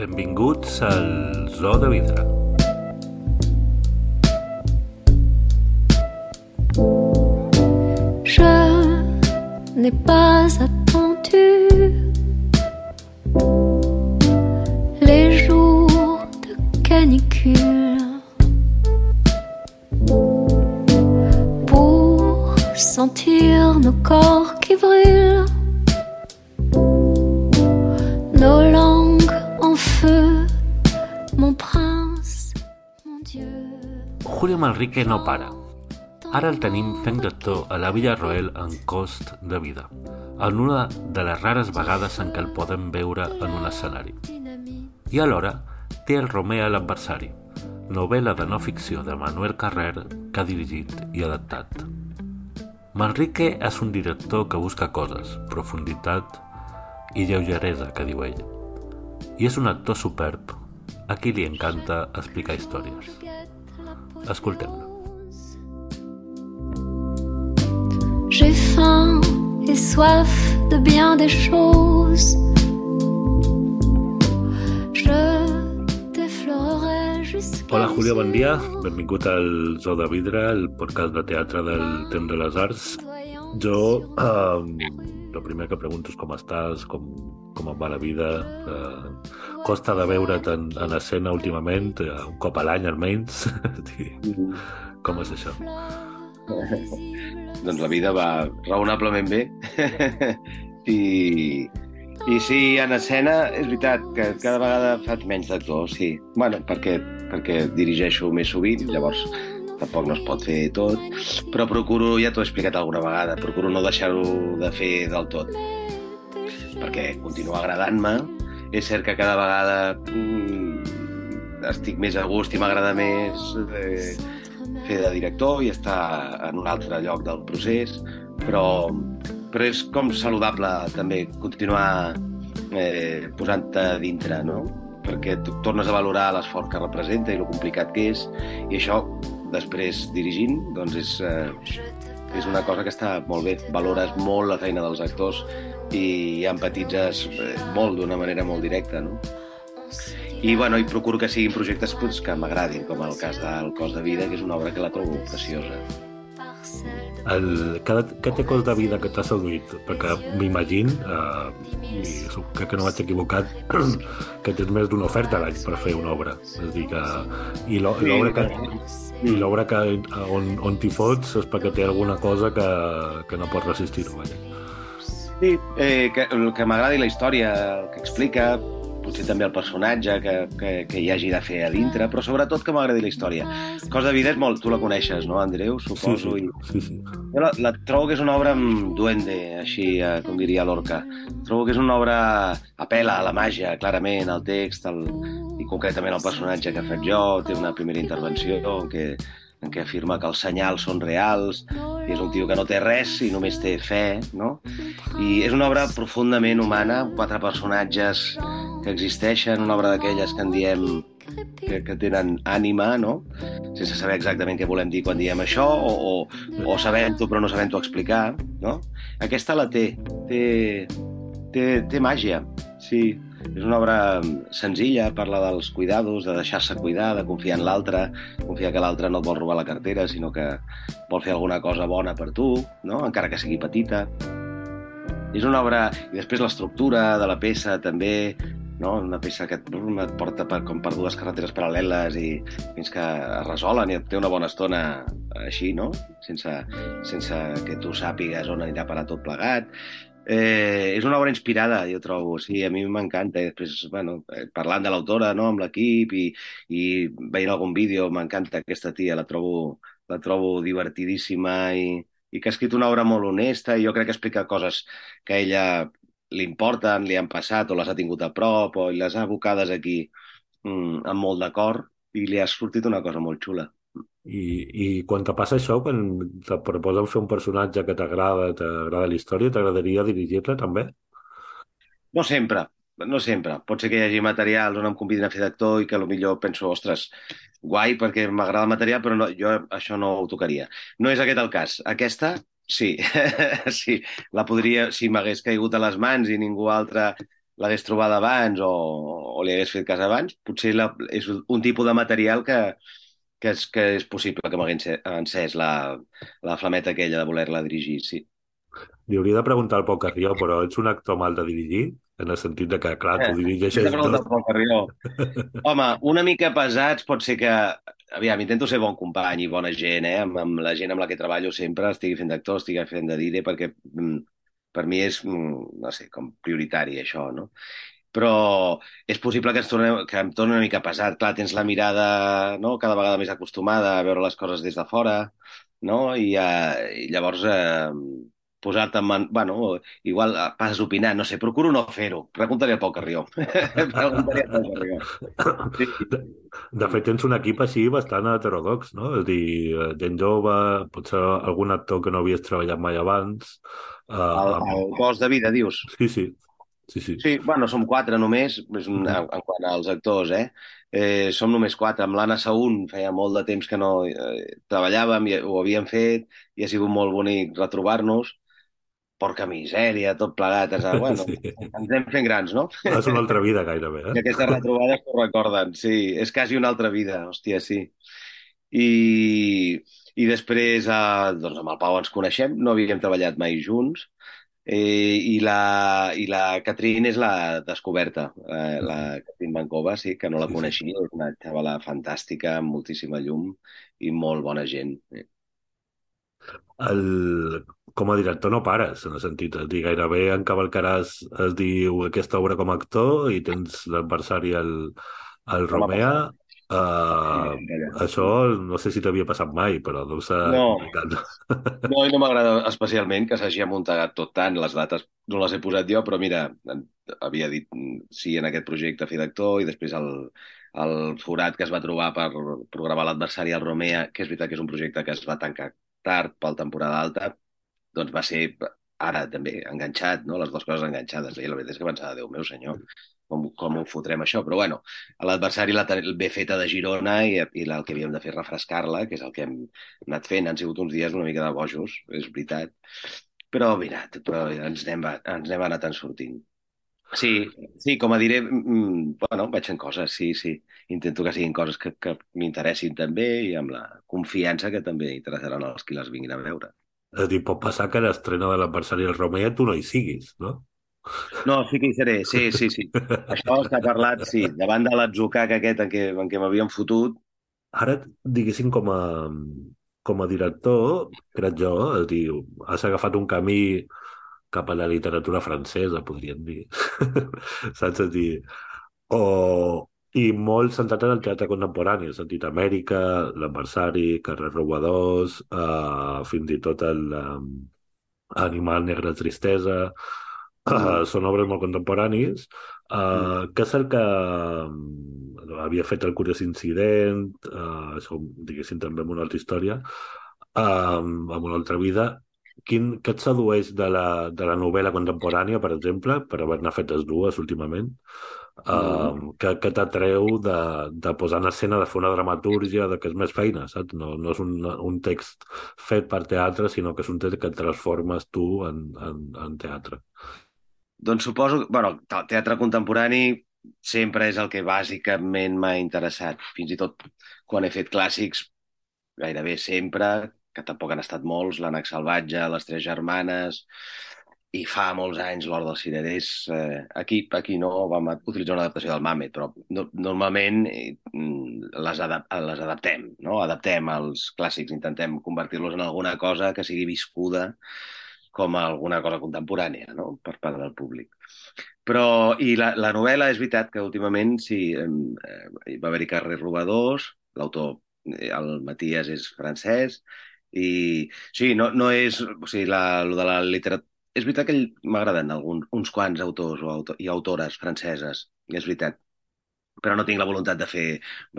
Al. Je n'ai pas attendu les jours de canicule pour sentir nos corps qui brûlent, Julio Manrique no para. Ara el tenim fent d'actor a la Villa Roel en Cost de Vida, en una de les rares vegades en què el podem veure en un escenari. I alhora té el Romea l'adversari, novel·la de no ficció de Manuel Carrer que ha dirigit i adaptat. Manrique és un director que busca coses, profunditat i lleugeresa, que diu ell. I és un actor superb a qui li encanta explicar històries. Escoltem-lo. J'ai faim et soif de bien des choses. Hola Julio, bon dia. Benvingut al Zoo de Vidre, el podcast de teatre del Temps de les Arts. Jo, eh, el primer que pregunto és com estàs, com, com et va la vida. Eh, costa de veure't en, en escena últimament, eh, un cop a l'any almenys. com és això? doncs la vida va raonablement bé. I, I sí, en escena, és veritat que cada vegada faig menys d'actor, sí. bueno, perquè, perquè dirigeixo més sovint, llavors tampoc no es pot fer tot, però procuro, ja t'ho he explicat alguna vegada, procuro no deixar-ho de fer del tot, perquè continua agradant-me. És cert que cada vegada mm, estic més a gust i m'agrada més eh, fer de director i estar en un altre lloc del procés, però, però és com saludable també continuar eh, posant-te dintre, no? perquè tu tornes a valorar l'esforç que representa i el complicat que és, i això, després dirigint, doncs és, eh, és una cosa que està molt bé. Valores molt la feina dels actors i empatitzes eh, molt d'una manera molt directa, no? I, bueno, i procuro que siguin projectes pues, que m'agradin, com el cas del Cos de Vida, que és una obra que la trobo preciosa. El, que, que té cos de vida que t'ha seduït? Perquè m'imagino, eh, i crec que no vaig equivocat, que tens més d'una oferta a l'any per fer una obra. És a dir, que... I l'obra que, i l'obra que on, on t'hi fots és perquè té alguna cosa que, que no pots resistir-ho. Sí, eh, que, el que m'agradi la història, el que explica, potser també el personatge que, que, que hi hagi de fer a dintre, però sobretot que m'agradi la història. Cos de vida és molt... Tu la coneixes, no, Andreu? Sí, Suposo. sí, I... sí, sí. Jo la, la trobo que és una obra amb duende, així, eh, com diria Lorca. Trobo que és una obra... apela a la màgia, clarament, al text, al... i concretament al personatge que faig jo. Té una primera intervenció en què, en què afirma que els senyals són reals, i és un tio que no té res i només té fe, no? I és una obra profundament humana, quatre personatges que existeixen, una obra d'aquelles que en diem que, que tenen ànima, no? Sense saber exactament què volem dir quan diem això, o, o, o sabent-ho però no sabent-ho explicar, no? Aquesta la té, té, té, té màgia, sí. És una obra senzilla, parla dels cuidados, de deixar-se cuidar, de confiar en l'altre, confiar que l'altre no et vol robar la cartera, sinó que vol fer alguna cosa bona per tu, no? encara que sigui petita. És una obra... I després l'estructura de la peça també, no? una peça que et, porta per, com per dues carreteres paral·leles i fins que es resolen i et té una bona estona així, no? Sense, sense que tu sàpigues on anirà parar tot plegat. Eh, és una obra inspirada, jo trobo, sí, a mi m'encanta. I després, bueno, eh, parlant de l'autora, no?, amb l'equip i, i veient algun vídeo, m'encanta aquesta tia, la trobo, la trobo divertidíssima i, i que ha escrit una obra molt honesta i jo crec que explica coses que ella li importen, li han passat o les ha tingut a prop o les ha abocades aquí mm, amb molt d'acord i li ha sortit una cosa molt xula. I, I quan te passa això, quan te proposen fer un personatge que t'agrada, t'agrada la història, t'agradaria dirigir-la també? No sempre, no sempre. Pot ser que hi hagi materials on em convidin a fer d'actor i que millor penso, ostres, guai perquè m'agrada el material, però no, jo això no ho tocaria. No és aquest el cas. Aquesta, sí, sí, la podria, si m'hagués caigut a les mans i ningú altre l'hagués trobada abans o, o li hagués fet cas abans, potser la, és un tipus de material que, que, és, que és possible que m'hagués encès la, la flameta aquella de voler-la dirigir, sí. Li hauria de preguntar al Pau Carrió, però ets un actor mal de dirigir? En el sentit de que, clar, tu dirigeixes tot. Home, una mica pesats pot ser que... Aviam, intento ser bon company i bona gent, eh? Amb, amb la gent amb la que treballo sempre, estigui fent d'actor, estigui fent de dire, perquè mm, per mi és, mm, no sé, com prioritari això, no? Però és possible que, ens que em torni una mica pesat. Clar, tens la mirada no? cada vegada més acostumada a veure les coses des de fora, no? I, uh, i llavors... Uh, posar-te en man... Bueno, igual eh, passes opinant, no sé, procuro no fer-ho. Preguntaré a Pau Carrió. Preguntaré a Pau Carrió. Sí. De, de fet, tens un equip així bastant heterodox, no? És a dir, eh, gent jove, potser algun actor que no havies treballat mai abans... Uh, el, el cos de vida, dius? Sí, sí. Sí, sí. sí, bueno, som quatre només, és un, en, en quant als actors, eh? eh som només quatre. Amb l'Anna Saún feia molt de temps que no eh, treballàvem i ho havíem fet i ha sigut molt bonic retrobar-nos porca misèria, tot plegat. És, bueno, sí. ens anem fent grans, no? És una altra vida, gairebé. Eh? I aquestes retrobades ho recorden, sí. És quasi una altra vida, hòstia, sí. I, i després, eh, doncs amb el Pau ens coneixem, no havíem treballat mai junts, eh, i, la, i la Catrín és la descoberta, eh, la Catrín Mancova, sí, que no la coneixia, és una xavala fantàstica, amb moltíssima llum i molt bona gent. Eh el, com a director no pares, en el sentit, de dir, gairebé encavalcaràs, es diu, aquesta obra com a actor i tens l'adversari el, el Romea. Uh, això no sé si t'havia passat mai, però deu ser... No, no i no m'agrada especialment que s'hagi amuntegat tot tant. Les dates no les he posat jo, però mira, havia dit sí en aquest projecte fer d'actor i després el, el forat que es va trobar per programar l'adversari al Romea, que és veritat que és un projecte que es va tancar tard pel temporada alta, doncs va ser ara també enganxat, no? les dues coses enganxades. I la veritat és que pensava, Déu meu senyor, com, com ho fotrem això? Però bueno, l'adversari l'ha bé feta de Girona i, i el que havíem de fer refrescar-la, que és el que hem anat fent. Han sigut uns dies una mica de bojos, és veritat. Però mira, però ens n'hem ens n'hem anat en sortint. Sí, sí, com a diré, mm, bueno, vaig fent coses, sí, sí. Intento que siguin coses que, que m'interessin també i amb la confiança que també interessaran els qui les vinguin a veure. És a dir, pot passar que l'estrena de l'adversari del Romea tu no hi siguis, no? No, sí que hi seré, sí, sí, sí. Això s'ha parlat, sí, davant de l'atzucac aquest en què, en què m'havien fotut. Ara, diguéssim, com a, com a director, crec jo, és dir, has agafat un camí cap a la literatura francesa, podríem dir. Saps? És dir, o, i molt centrat en el teatre contemporani, el sentit Amèrica, l'adversari, Carrer Robadors, eh, fins i tot el um, Animal Negre Tristesa, uh, són obres molt contemporanis, uh, mm. que és el que um, havia fet el Curiós Incident, uh, això, diguéssim, també amb una altra història, uh, amb una altra vida, quin, què et sedueix de la, de la novel·la contemporània, per exemple, per haver-ne fetes dues últimament, uh, que, que t'atreu de, de posar en escena, de fer una dramatúrgia, de que és més feina, saps? No, no és un, un text fet per teatre, sinó que és un text que transformes tu en, en, en teatre. Doncs suposo que, bueno, teatre contemporani sempre és el que bàsicament m'ha interessat. Fins i tot quan he fet clàssics, gairebé sempre, que tampoc han estat molts, l'Ànec Salvatge, les Tres Germanes, i fa molts anys l'Hort dels Cirerers, eh, aquí, aquí no vam utilitzar una adaptació del Mamet, però no, normalment eh, les, adap les adaptem, no? adaptem els clàssics, intentem convertir-los en alguna cosa que sigui viscuda com alguna cosa contemporània no? per part del públic. Però, i la, la novel·la, és veritat que últimament sí, eh, va haver-hi carrers robadors, l'autor, eh, el Matías és francès, i sí, no, no és... O sigui, la, lo de la literatura és veritat que m'agraden alguns, uns quants autors o autor, i autores franceses, és veritat. Però no tinc la voluntat de fer,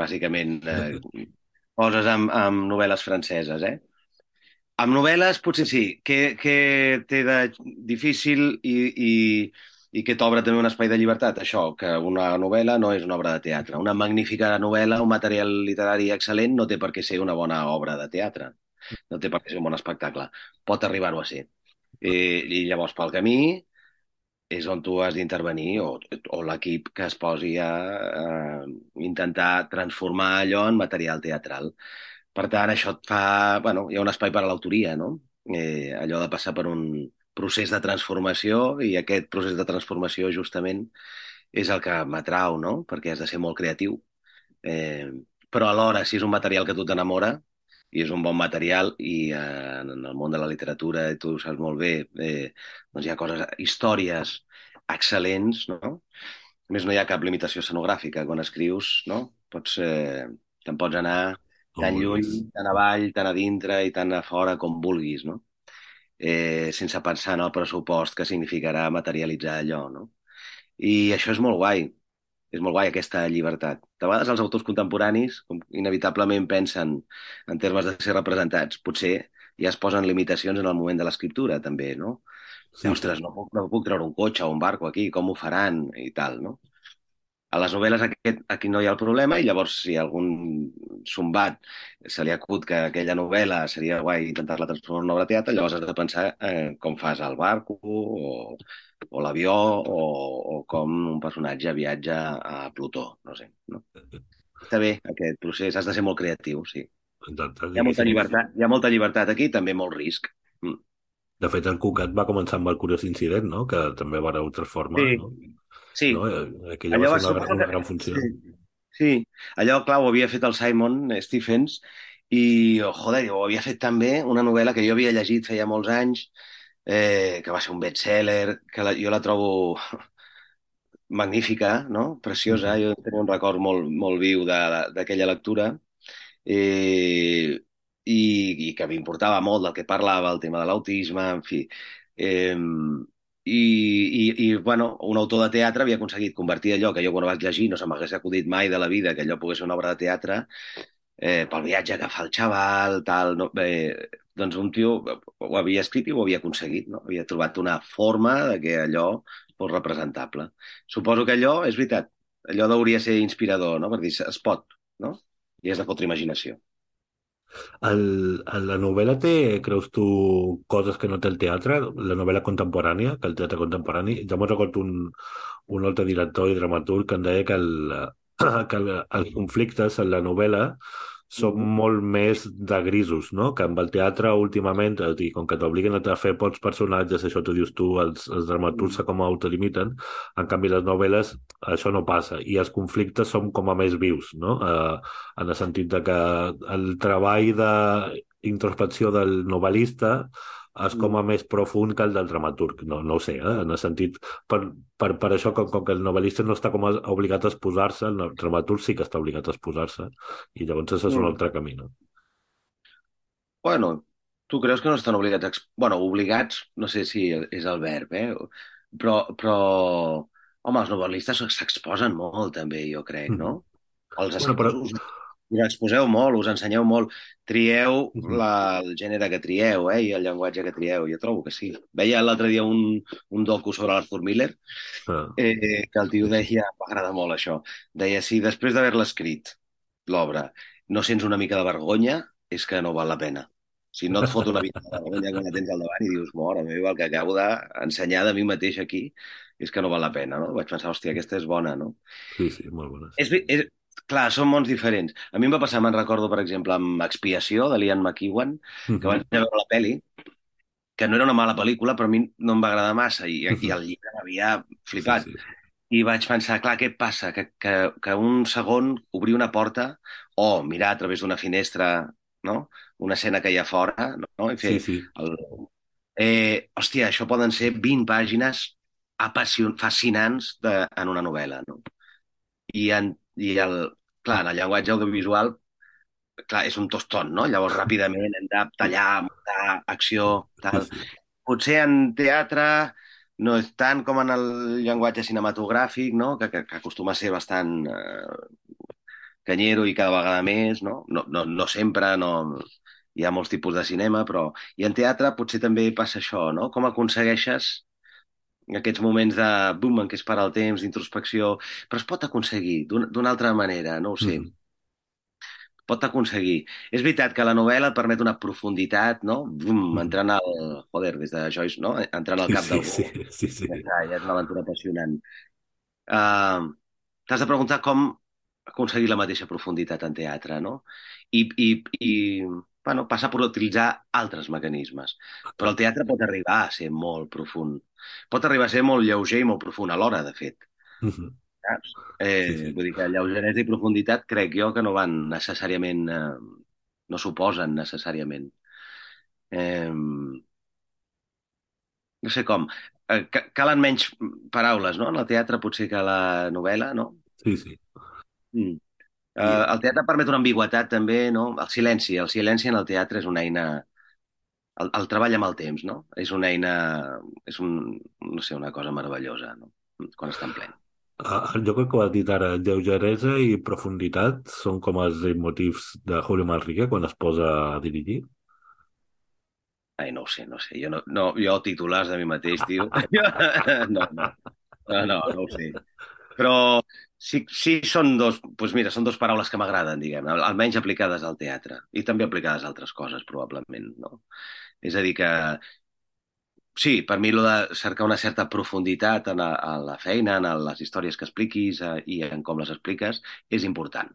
bàsicament, eh, coses amb, amb novel·les franceses, eh? Amb novel·les, potser sí. Què, què té de difícil i, i, i que t'obre també un espai de llibertat? Això, que una novel·la no és una obra de teatre. Una magnífica novel·la, un material literari excel·lent, no té per què ser una bona obra de teatre. No té per què ser un bon espectacle. Pot arribar-ho a ser. Eh, I llavors, pel camí, és on tu has d'intervenir o, o l'equip que es posi a, a intentar transformar allò en material teatral. Per tant, això et fa... Bueno, hi ha un espai per a l'autoria, no? Eh, allò de passar per un procés de transformació i aquest procés de transformació justament és el que m'atrau, no? Perquè has de ser molt creatiu. Eh, però alhora, si és un material que tu t'enamora, i és un bon material i eh, en el món de la literatura, i tu ho saps molt bé, eh, doncs hi ha coses, històries excel·lents, no? A més, no hi ha cap limitació escenogràfica. Quan escrius, no? Pots, eh, te'n pots anar tan lluny, tan avall, tan a dintre i tan a fora com vulguis, no? Eh, sense pensar en el pressupost que significarà materialitzar allò, no? I això és molt guai és molt guai aquesta llibertat. De vegades els autors contemporanis inevitablement pensen en termes de ser representats. Potser ja es posen limitacions en el moment de l'escriptura, també, no? Sí. Ostres, no puc, no puc treure un cotxe o un barco aquí, com ho faran i tal, no? A les novel·les aquest, aquí no hi ha el problema i llavors si algun sombat se li acut que aquella novel·la seria guai intentar-la transformar en una obra de teatre, llavors has de pensar eh, com fas el barco o, o l'avió o, o com un personatge viatja a Plutó, no sé. No? Està bé aquest procés, has de ser molt creatiu, sí. Exacte, hi ha molta llibertat, hi ha molta llibertat aquí, també molt risc. Mm. De fet, el Cucat va començar amb el curiós incident, no? que també va transformar. Sí. No? Sí. No? Aquella Allò va ser una, una gran funció. Sí. sí. Allò, clar, ho havia fet el Simon Stephens i, oh, joder, ho havia fet també una novel·la que jo havia llegit feia molts anys, eh, que va ser un bestseller, que la, jo la trobo magnífica, no? preciosa. Jo tenia un record molt, molt viu d'aquella lectura. Eh, i, i que m'importava molt del que parlava, el tema de l'autisme, en fi. Eh, i, i, i bueno, un autor de teatre havia aconseguit convertir allò que jo quan ho vaig llegir no se m'hagués acudit mai de la vida que allò pogués ser una obra de teatre eh, pel viatge que fa el xaval, tal, no? eh, doncs un tio ho havia escrit i ho havia aconseguit, no? havia trobat una forma de que allò fos representable. Suposo que allò, és veritat, allò hauria ser inspirador, no? per dir, es pot, no? i has de fotre imaginació. El, la novel·la té, creus tu, coses que no té el teatre? La novel·la contemporània, que el teatre contemporani... Ja m'ho recordo un, un altre director i dramaturg que em deia que, el, que el, els conflictes en la novel·la són mm -hmm. molt més de grisos, no? Que amb el teatre últimament, és dir, com que t'obliguen a fer pocs personatges, això t'ho dius tu, els, els dramaturgs mm com a autolimiten, en canvi les novel·les això no passa, i els conflictes són com a més vius, no? Eh, en el sentit de que el treball d'introspecció del novel·lista és com a mm. més profund que el del dramaturg. No, no ho sé, eh? en el sentit... Per, per, per això, com, com que el novel·lista no està com a, obligat a exposar-se, el dramaturg sí que està obligat a exposar-se, i llavors això és un mm. altre camí, no? Bueno, tu creus que no estan obligats a... Bueno, obligats, no sé si és el verb, eh? Però, però home, els novel·listes s'exposen molt, també, jo crec, no? Mm. Els bueno, però us exposeu molt, us ensenyeu molt, trieu la, el gènere que trieu eh, i el llenguatge que trieu, jo trobo que sí. Veia l'altre dia un, un docu sobre l'Arthur Miller, ah. eh, que el tio deia, m'agrada molt això, deia, si després d'haver-la escrit, l'obra, no sents una mica de vergonya, és que no val la pena. Si no et fot una mica de vergonya quan la tens al davant i dius, mora meva, el que acabo d'ensenyar de mi mateix aquí és que no val la pena, no? Vaig pensar, hòstia, aquesta és bona, no? Sí, sí, molt bona. És, és, Clar, són mons diferents. A mi em va passar, me'n recordo, per exemple, amb Expiació, de Liam McEwan, que uh -huh. vaig veure la pel·li, que no era una mala pel·lícula, però a mi no em va agradar massa, i, -huh. i el llibre m'havia flipat. Sí, sí. I vaig pensar, clar, què passa? Que, que, que un segon obrir una porta o mirar a través d'una finestra no? una escena que hi ha fora, no? I fer sí, sí. El... Eh, hòstia, això poden ser 20 pàgines apassion... fascinants de, en una novel·la, no? I en, i el, clar, en el llenguatge audiovisual clar, és un toston, no? Llavors, ràpidament hem de tallar, muntar, acció, tal. Potser en teatre no és tant com en el llenguatge cinematogràfic, no? que, que, que acostuma a ser bastant eh, canyero i cada vegada més, no? No, no, no sempre, no, hi ha molts tipus de cinema, però... I en teatre potser també passa això, no? Com aconsegueixes aquests moments de boom en què es para el temps, d'introspecció, però es pot aconseguir d'una altra manera, no ho sé. Mm. pot aconseguir. És veritat que la novel·la et permet una profunditat, no? Bum, entrant al... Joder, des de Joyce, no? Entrant al cap sí, d'algú. sí, sí, sí. Ja, ja és una aventura apassionant. Uh, T'has de preguntar com aconseguir la mateixa profunditat en teatre, no? I, i, i bueno, passa per utilitzar altres mecanismes. Però el teatre pot arribar a ser molt profund. Pot arribar a ser molt lleuger i molt profund alhora, de fet. Mhm. Saps? Eh, Sí, sí. Vull dir que lleugeresa i profunditat crec jo que no van necessàriament... Eh, no suposen necessàriament. Eh, no sé com. Eh, ca- calen menys paraules, no? En el teatre potser que la novel·la, no? Sí, sí. Mm. Eh, el teatre permet una ambigüetat també, no? El silenci. El silenci en el teatre és una eina... El, el treball amb el temps, no? És una eina... És un, no sé, una cosa meravellosa, no? Quan està en ple. Ah, jo crec que ho has dit ara, lleugeresa i profunditat són com els motius de Julio Manrique quan es posa a dirigir. Ai, no ho sé, no sé. Jo, no, no, jo titulars de mi mateix, tio. No, no, no, no, no ho sé. Però sí, sí són dos, doncs mira, són dues paraules que m'agraden, diguem, almenys aplicades al teatre i també aplicades a altres coses, probablement, no? És a dir que, sí, per mi lo de cercar una certa profunditat en la, en la feina, en les històries que expliquis eh, i en com les expliques, és important.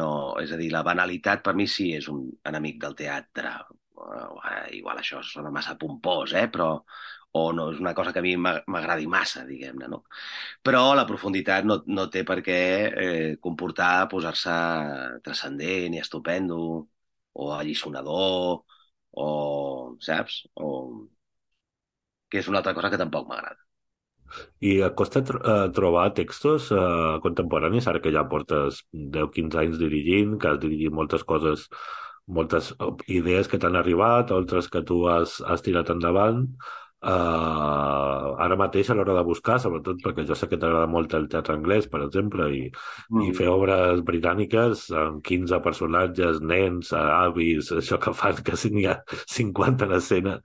No, és a dir, la banalitat per mi sí és un enemic del teatre. Uh, igual això sona massa pompós, eh? però o no és una cosa que a mi m'ag- m'agradi massa, diguem-ne, no? Però la profunditat no, no té per què eh, comportar posar-se transcendent i estupendo o allisonador o, saps? O que és una altra cosa que tampoc m'agrada. I et costa tr eh, trobar textos eh, contemporanis, ara que ja portes 10-15 anys dirigint, que has dirigit moltes coses, moltes idees que t'han arribat, altres que tu has, has tirat endavant. Uh, ara mateix a l'hora de buscar, sobretot perquè jo sé que t'agrada molt el teatre anglès, per exemple, i, mm. i fer obres britàniques amb 15 personatges, nens, avis, això que fan, que si n'hi ha 50 en escena.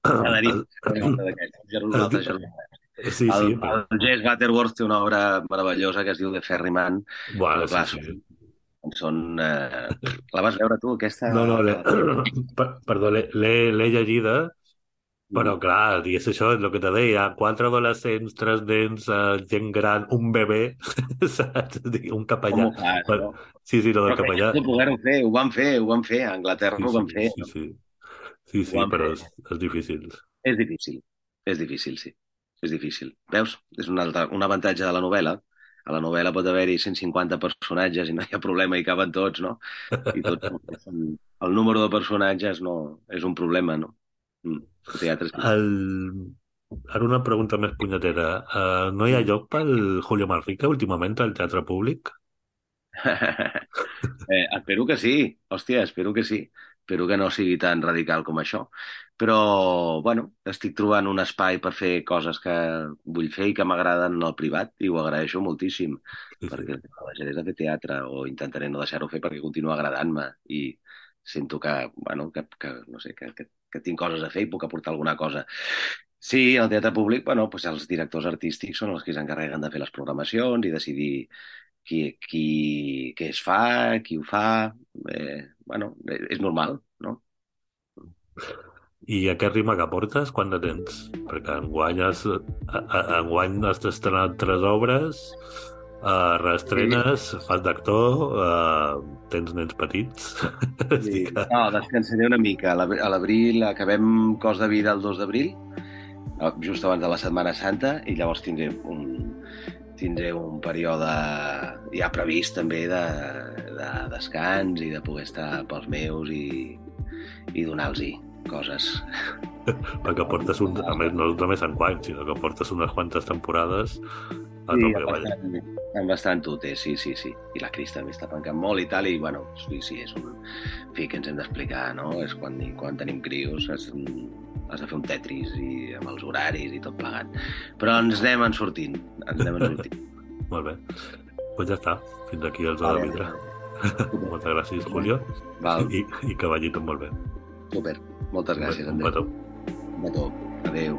Cada nit. Sí, el, sí, el Jess Butterworth té una obra meravellosa que es diu The Ferryman. Bueno, clar, sí, sí. Són, eh... La vas veure tu, aquesta? No, no, perdó, l'he llegida, però clar, i és això, és el que te deia, quatre adolescents, tres nens, eh, gent gran, un bebè, saps? Un Com capellà. ho fas, Però- no? Sí, sí, lo del capellà. de poder-ho fer, ho van fer, ho van fer, a Anglaterra Sí, ho van sí, fer. sí, sí. Sí, sí, però és, és difícil. És difícil, és difícil, sí. És difícil. Veus? És un, altre, un avantatge de la novel·la. A la novel·la pot haver-hi 150 personatges i no hi ha problema, i caben tots, no? I tots. El número de personatges no és un problema, no? Mm. El sí. El... Ara una pregunta més punyetera. Uh, no hi ha lloc pel Julio Manrique últimament al teatre públic? eh, espero que sí, hòstia, espero que sí. Espero que no sigui tan radical com això. Però, bueno, estic trobant un espai per fer coses que vull fer i que m'agraden en el privat i ho agraeixo moltíssim, Sí, sí. perquè gent és de fer teatre o intentaré no deixar-ho fer perquè continua agradant-me i sento que, bueno, que, que, no sé, que, que, que tinc coses a fer i puc aportar alguna cosa. Sí, al teatre públic, bueno, doncs els directors artístics són els que s'encarreguen de fer les programacions i decidir qui, qui, què es fa, qui ho fa... Eh, bueno, eh, és normal, no? I aquest rima que portes, quan de tens? Perquè enguany has, a- a- enguany has estrenat tres obres, uh, reestrenes, fas d'actor, uh, tens nens petits. Sí. Estic... No, descansaré una mica. A l'ab- a l'abril acabem Cos de Vida el 2 d'abril, eh, just abans de la Setmana Santa, i llavors tindré un, tindré un període ja previst també de, de descans i de poder estar pels meus i, i donar-los coses. perquè portes un... A més, no només enguany, sinó que portes unes quantes temporades a Sí, amb vaja. bastant, amb bastant tute, sí, sí, sí. I la Cris també està tancant molt i tal, i bueno, sí, sí, és un... En fi, que ens hem d'explicar, no? És quan, quan tenim crios, has, has de fer un tetris i amb els horaris i tot plegat. Però ens anem en sortint, ens anem en sortint. Molt bé. Doncs pues ja està. Fins aquí els ha de vidre. Moltes gràcies, Julio. Val, I, I que vagi tot molt bé. super. Moltes gràcies, Un Andrés. petó. Un petó. Adéu.